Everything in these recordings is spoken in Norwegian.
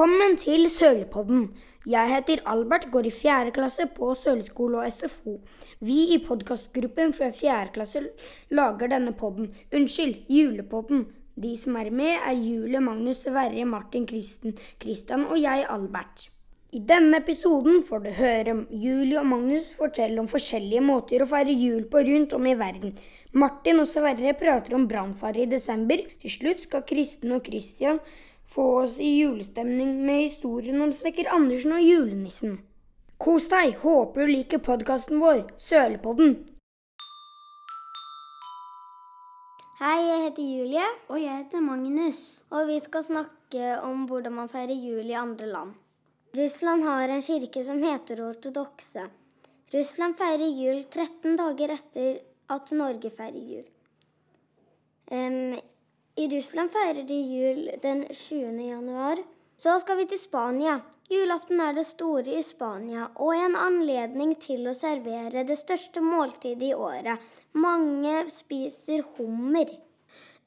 Velkommen til Sølepodden. Jeg heter Albert, går i fjerde klasse på Søleskole og SFO. Vi i podkastgruppen fra fjerde klasse lager denne podden. Unnskyld, julepodden. De som er med, er Julie, Magnus, Sverre, Martin, Kristen, Kristian og jeg, Albert. I denne episoden får du høre Julie og Magnus fortelle om forskjellige måter å feire jul på rundt om i verden. Martin og Sverre prater om brannfare i desember. Til slutt skal Kristen og Kristian få oss i julestemning med historien om snekker Andersen og julenissen. Kos deg! Håper du liker podkasten vår, Sølepodden. Hei, jeg heter Julie, Og jeg heter Magnus. og vi skal snakke om hvordan man feirer jul i andre land. Russland har en kirke som heter ortodokse. Russland feirer jul 13 dager etter at Norge feirer jul. Em, I Russland feirer de jul den 20. januar. Så skal vi til Spania. Julaften er det store i Spania og en anledning til å servere det største måltidet i året. Mange spiser hummer.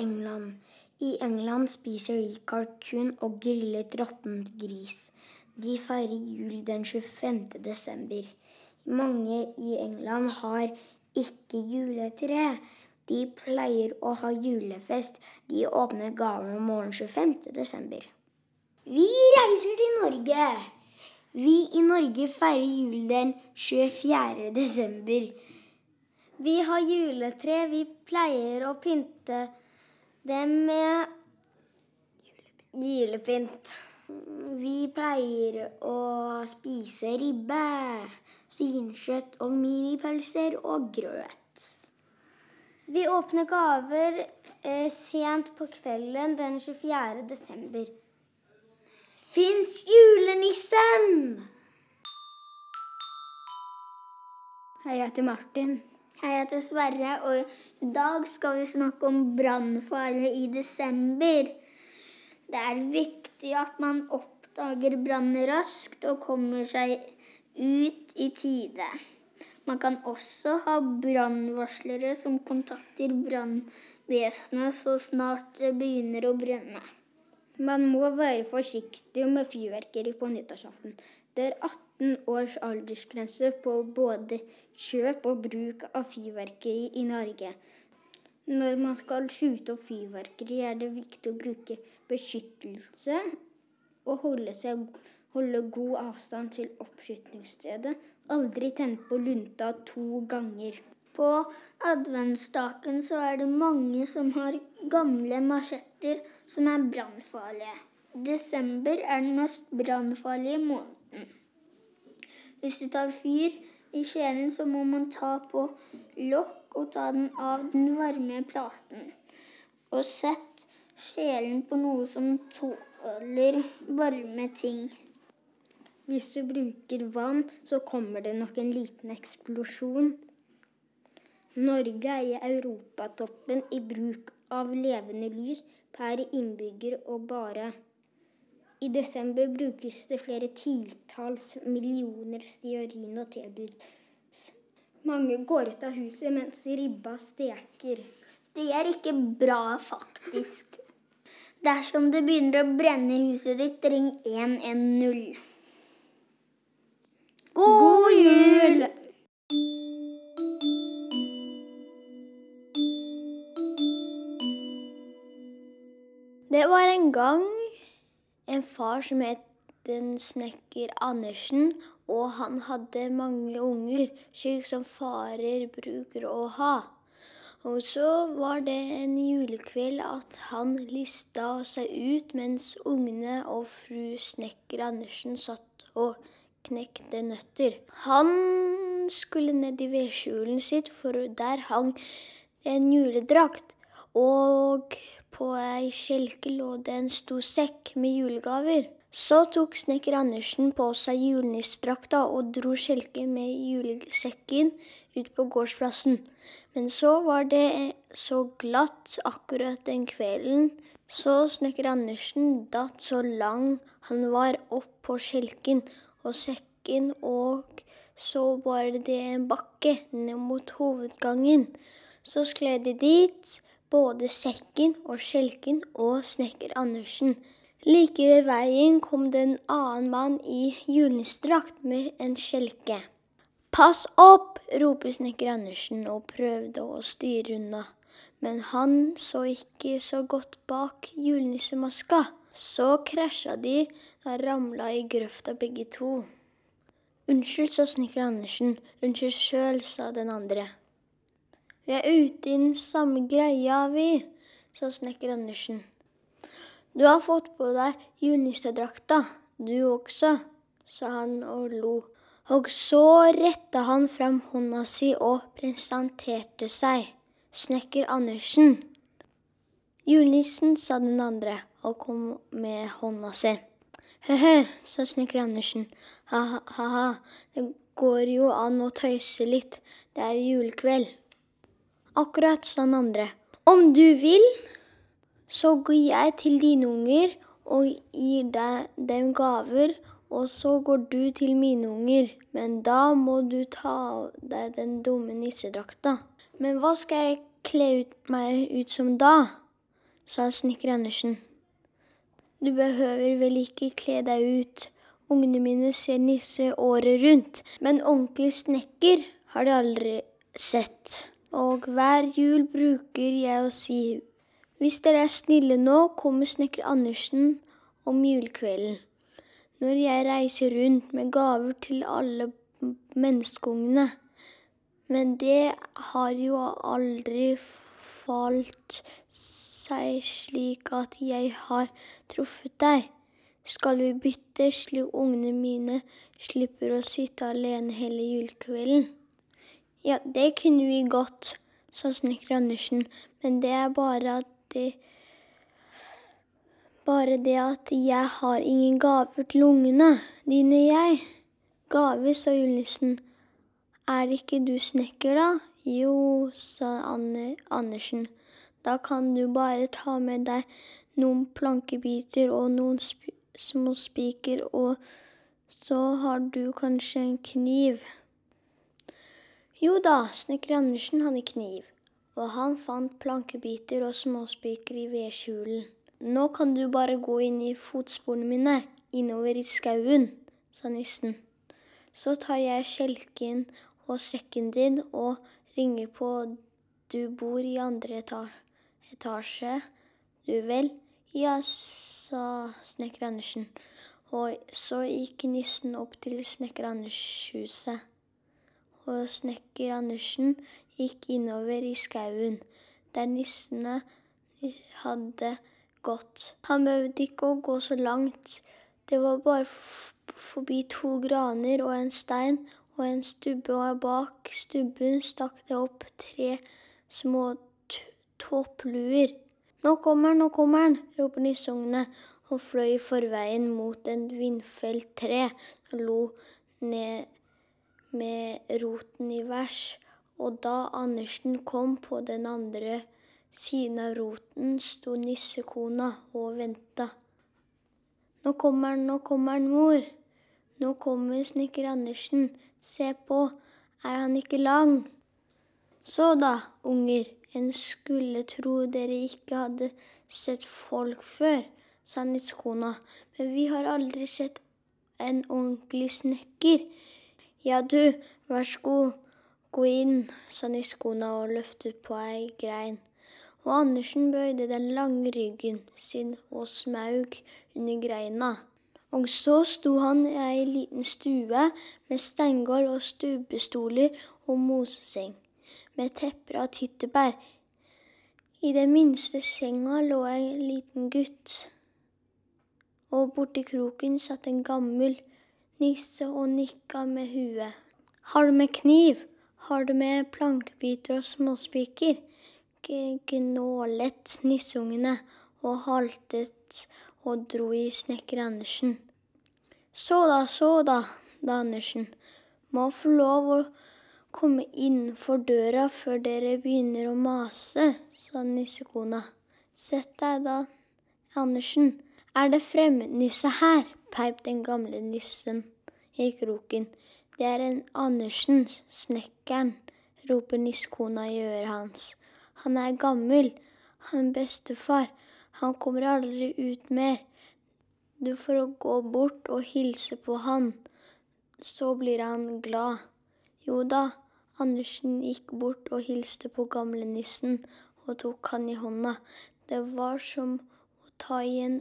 England. I England spiser de kalkun og grillet råttent gris. De feirer jul den 25. desember. Mange i England har ikke juletre. De pleier å ha julefest. De åpner gaven om morgenen 25. desember. Vi reiser til Norge. Vi i Norge feirer jul den 24. desember. Vi har juletre. Vi pleier å pynte dem med julepynt. Vi pleier å spise ribbe, svinkjøtt og minipølser og grøt. Vi åpner gaver eh, sent på kvelden den 24. desember. Fins julenissen? Hei, jeg heter Martin. Hei, jeg heter Sverre, og i dag skal vi snakke om brannfare i desember. Det er viktig at man oppdager branner raskt og kommer seg ut i tide. Man kan også ha brannvarslere som kontakter brannvesenet så snart det begynner å brenne. Man må være forsiktig med fyrverkeri på nyttårsaften. Det er 18 års aldersgrense på både kjøp og bruk av fyrverkeri i Norge. Når man skal skyte opp fyrverkeri, er det viktig å bruke beskyttelse og holde, seg, holde god avstand til oppskytingsstedet. Aldri tenne på lunta to ganger. På adventsstaken så er det mange som har gamle machetter som er brannfarlige. Desember er den mest brannfarlige måneden. Hvis det tar fyr i kjelen, så må man ta på lokk og ta den av den varme platen. Og sett kjelen på noe som tåler varme ting. Hvis du bruker vann, så kommer det nok en liten eksplosjon. Norge er i europatoppen i bruk av levende lys per innbygger, og bare i desember brukes det flere titalls millioner stearin og tilbud. Mange går ut av huset mens ribba steker. Det er ikke bra, faktisk. Dersom det begynner å brenne i huset ditt, ring 110. Jul! Det var en gang en far som het den snekker Andersen, og han hadde mange unger, slik som farer bruker å ha. Og så var det en julekveld at han lista seg ut mens ungene og fru snekker Andersen satt og knekte nøtter. Han skulle ned i vedskjulen sitt, for der hang en juledrakt. Og på ei skjelke lå det en stor sekk med julegaver. Så tok snekker Andersen på seg julenissedrakta og dro skjelket med julesekken ut på gårdsplassen. Men så var det så glatt akkurat den kvelden, så snekker Andersen datt så lang han var opp på skjelken og sekken, og så var det en bakke ned mot hovedgangen. Så skled de dit, både sekken og skjelken og snekker Andersen. Like ved veien kom det en annen mann i julenissedrakt med en skjelke. Pass opp! roper snekker Andersen og prøvde å styre unna. Men han så ikke så godt bak julenissemaska. Så krasja de og ramla i grøfta begge to. Unnskyld, sa snekker Andersen. Unnskyld sjøl, sa den andre. Vi er ute i den samme greia, vi, sa snekker Andersen. Du har fått på deg julenissedrakta, du også, sa han og lo. Og så retta han fram hånda si og presenterte seg. Snekker Andersen. Julenissen, sa den andre og kom med hånda si. He-he, sa snekker Andersen. Ha-ha, det går jo an å tøyse litt, det er jo julekveld. Akkurat, sa den andre. Om du vil, så går jeg til dine unger og gir deg dem gaver, og så går du til mine unger, men da må du ta av deg den dumme nissedrakta. Men hva skal jeg kle ut meg ut som da? sa snekker Andersen. Du behøver vel ikke kle deg ut, ungene mine ser nisse året rundt, men ordentlig snekker har de aldri sett. Og hver jul bruker jeg å si hvis dere er snille nå, kommer snekker Andersen om julekvelden. Når jeg reiser rundt med gaver til alle menneskeungene. Men det har jo aldri falt seg slik at jeg har truffet deg. Skal vi bytte slik ungene mine slipper å sitte alene hele julekvelden? Ja, det kunne vi godt, sa snekker Andersen, men det er bare at det Bare det at jeg har ingen gaver til ungene dine, jeg. Gaver, sa julenissen. Er ikke du snekker, da? Jo, sa Anne Andersen. Da kan du bare ta med deg noen plankebiter og noen sp små spiker, og så har du kanskje en kniv. Jo da, snekker Andersen hadde kniv og han fant plankebiter og småspiker i vedskjulen. Nå kan du bare gå inn i fotsporene mine, innover i skauen, sa nissen. Så tar jeg skjelken og sekken din og ringer på du bor i andre etasje, du vel? Ja, sa snekker Andersen. Og så gikk nissen opp til snekker Anders huset. Og snekker Andersen gikk innover i skauen, der nissene hadde gått. Han behøvde ikke å gå så langt, det var bare forbi to graner og en stein og en stubbe, og bak stubben stakk det opp tre små toppluer. Nå kommer han, nå kommer han, roper nisseungene og fløy forveien mot en vindfelt tre og lo ned med roten i vers og da Andersen kom på den andre siden av roten, sto nissekona og venta. Nå kommer han, nå kommer han, mor. Nå kommer snekker Andersen. Se på, er han ikke lang? Så da, unger, en skulle tro dere ikke hadde sett folk før, sa nissekona, men vi har aldri sett en ordentlig snekker. Ja du, vær så god. Gå inn, sa nissekona og løftet på ei grein. Og Andersen bøyde den lange ryggen sin og smaug under greina. Og så sto han i ei liten stue med steingulv og stubestoler og moseseng, med tepper av tyttebær. I den minste senga lå en liten gutt, og borti kroken satt en gammel nisse og nikka med huet. Har du med kniv? har du med plankebiter og småspiker. Gnålet nisseungene og haltet og dro i snekker Andersen. Så da, så da, da Andersen. Må få lov å komme innenfor døra før dere begynner å mase, sa nissekona. Sett deg da, Andersen. Er det fremmednisse her? peip den gamle nissen i kroken. Det er en Andersen, snekkeren, roper nissekona i øret hans. Han er gammel, han bestefar, han kommer aldri ut mer. du får gå bort og hilse på han. Så blir han glad. Jo da, Andersen gikk bort og hilste på gamlenissen og tok han i hånda. Det var som å ta i en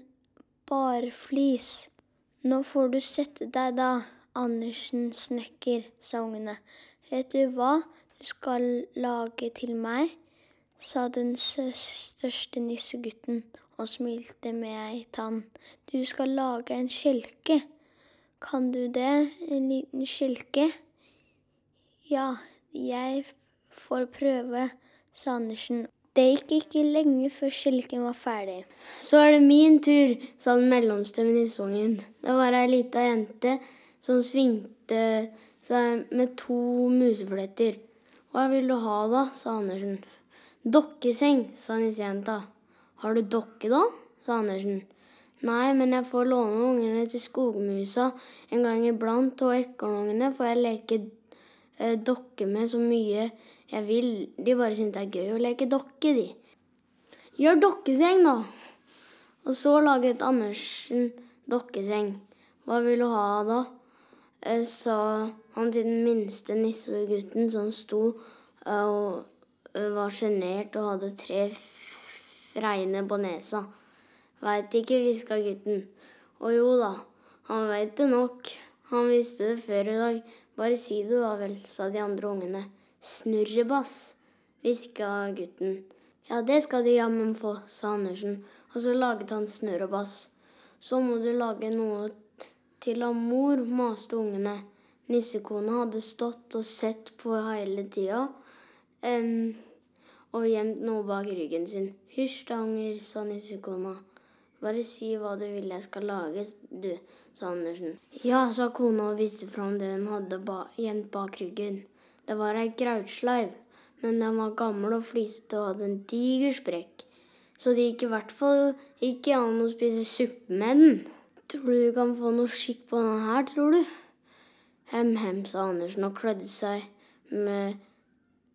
barflis. Nå får du sette deg da, Andersen snekker, sa ungene. Vet du hva du skal lage til meg? sa den største nissegutten og smilte med ei tann. Du skal lage en skjelke. Kan du det, en liten skjelke? Ja, jeg får prøve, sa Andersen. Det gikk ikke lenge før skjelken var ferdig. Så er det min tur, sa den mellomstemmen i nisseungen. Det var ei lita jente som svingte seg med to musefletter. Hva vil du ha da, sa Andersen. Dokkeseng, sa nissejenta. Har du dokke, da? sa Andersen. Nei, men jeg får låne ungene til skogmusa en gang iblant, og ekornungene får jeg leke dokke med så mye jeg vil. De bare syns det er gøy å leke dokke, de. Gjør dokkeseng, da. Og så laget Andersen dokkeseng. Hva vil du ha da? Eh, sa han til den minste nissegutten som sto eh, og var sjenert og hadde tre fregner på nesa. Veit ikke, hviska gutten. Og jo da, han veit det nok. Han visste det før i dag. Bare si det da vel, sa de andre ungene. Snurrebass, hviska gutten. Ja, det skal du jammen få, sa Andersen, og så laget han snurrebass. Så må du lage noe til av mor, maste ungene. Nissekona hadde stått og sett på hele tida. Um, og gjemt noe bak ryggen sin. Hysj da, unger, sa nissekona. Bare si hva du vil jeg skal lage, du, sa Andersen. Ja, sa kona og viste fram det hun hadde ba bak ryggen. Det var ei grautsleiv, men den var gammel og flisete og hadde en diger sprekk. Så det gikk i hvert fall ikke an å spise suppe med den. Tror du du kan få noe skikk på den her, tror du? Hem-hem, sa Andersen og klødde seg med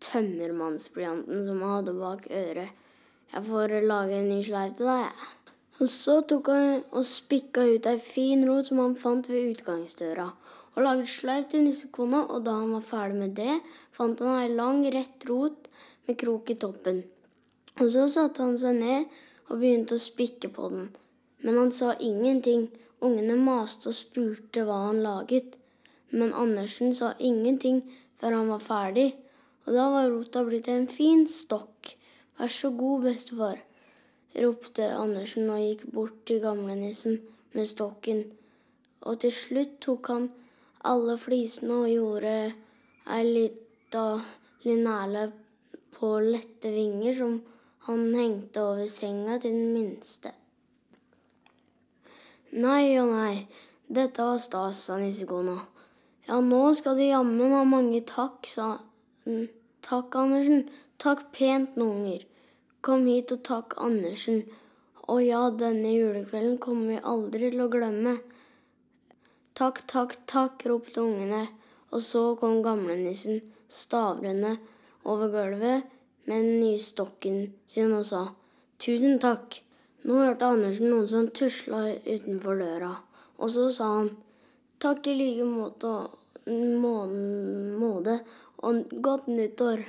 tømmermannsblyanten som han hadde bak øret. Jeg får lage en ny sleiv til deg, jeg. Og så tok han og spikka ut ei fin rot som han fant ved utgangsdøra, og laget sleiv til nissekona, og da han var ferdig med det, fant han ei lang, rett rot med krok i toppen. Og så satte han seg ned og begynte å spikke på den. Men han sa ingenting. Ungene maste og spurte hva han laget. Men Andersen sa ingenting før han var ferdig og da var rota blitt en fin stokk. Vær så god, bestefar, ropte Andersen og gikk bort til gamlenissen med stokken. Og til slutt tok han alle flisene og gjorde ei lita linæle på lette vinger som han hengte over senga til den minste. Nei og nei, dette var stas, sa nissekona. Ja, nå skal du jammen ha mange takk, sa Takk, Andersen. Takk pent, noen unger. Kom hit og takk Andersen. Å ja, denne julekvelden kommer vi aldri til å glemme. Takk, takk, takk, ropte ungene, og så kom gamlenissen stavrende over gulvet med den nye stokken sin og sa tusen takk. Nå hørte Andersen noen som tusla utenfor døra, og så sa han takk i like måte, måte og godt nyttår.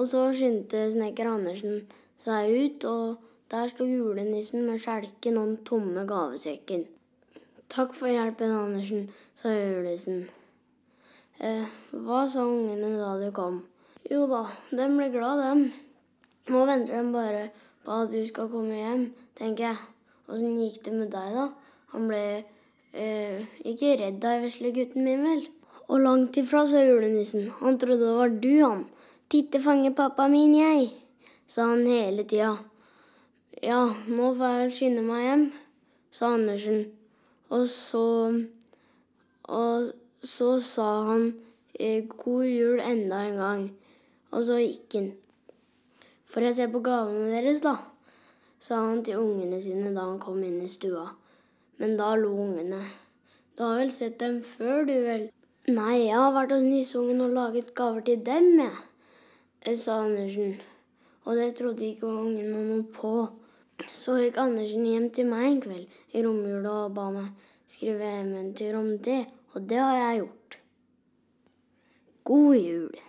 Og så skyndte snekker Andersen seg ut, og der sto julenissen med skjelken og den tomme gavesekken. Takk for hjelpen, Andersen, sa julenissen. Eh, hva sa ungene da du kom? Jo da, dem ble glad, dem. Nå venter de bare på at du skal komme hjem, tenker jeg. Åssen gikk det med deg, da? Han ble eh, ikke redd deg, vesle gutten min, vel? Og langt ifra, sa julenissen. Han trodde det var du, han. Titte fange pappa min, jeg, sa han hele tida. Ja, nå får jeg skynde meg hjem, sa Andersen. Og så Og så sa han eh, god jul enda en gang. Og så gikk han. Får jeg se på gavene deres, da? sa han til ungene sine da han kom inn i stua. Men da lo ungene. Du har vel sett dem før, du vel? Nei, jeg har vært hos nissungen og laget gaver til dem, jeg, sa Andersen. Og det trodde ikke ungene noe på. Så gikk Andersen hjem til meg en kveld i romjula og ba meg skrive eventyr om det, og det har jeg gjort. God jul.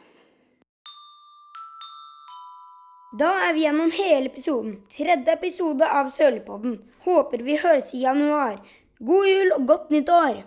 Da er vi gjennom hele episoden. Tredje episode av Sølepodden. Håper vi høres i januar. God jul og godt nytt år!